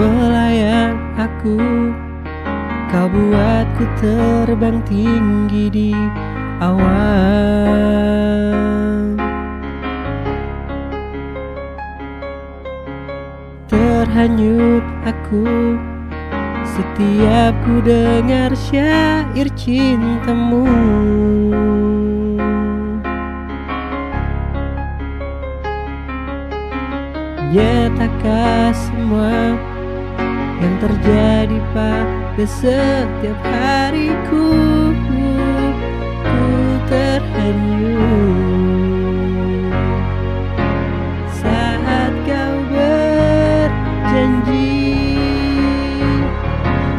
melayang aku. Kau buatku terbang tinggi di awan. Terhanyut aku. Setiap ku dengar syair cintamu. Nyatakan semua yang terjadi pada setiap hariku. Ku terhanyut Saat kau berjanji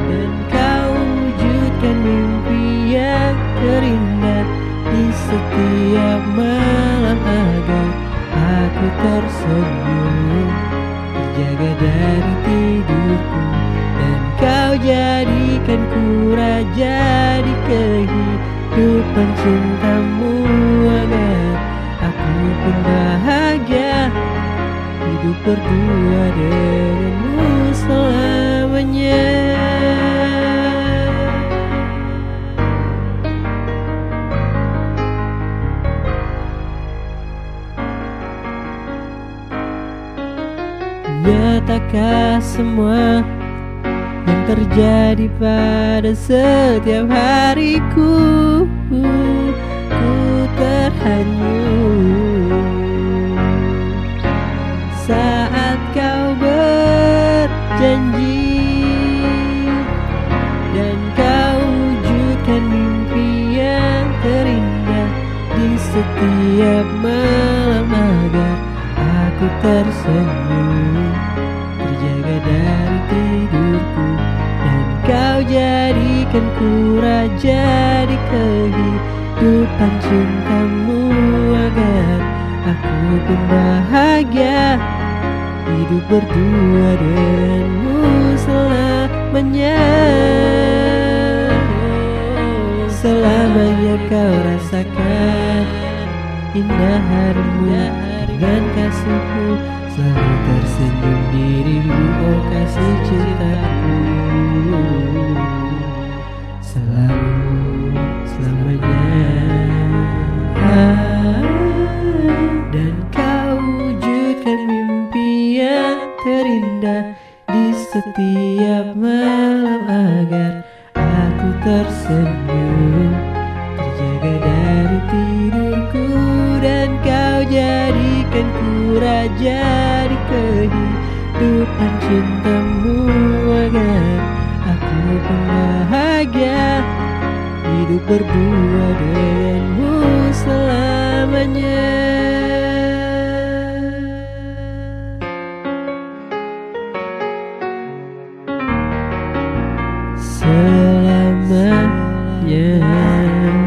Dan kau wujudkan mimpi yang terindah Di setiap malam agar aku tersenyum raja di kehidupan cintamu Agar aku pun bahagia. Hidup berdua denganmu selamanya. Nyatakan semua yang terjadi pada setiap hariku. Ku terhanyut Saat kau berjanji Dan kau wujudkan mimpi yang terindah Di setiap malam agar aku tersenyum Terjaga dari kau jadikan ku raja di kehidupan cintamu Agar aku pun bahagia. Hidup berdua denganmu selamanya. Selamanya kau rasakan Indah harimu dengan kasihmu Selalu tersenyum dirimu oh kasih cintaku setiap malam agar aku tersenyum. Terjaga dari tidurku Dan kau jadikan ku raja di kehidupan cintamu. Agar aku bahagia Hidup berdua denganmu girl I met, yeah.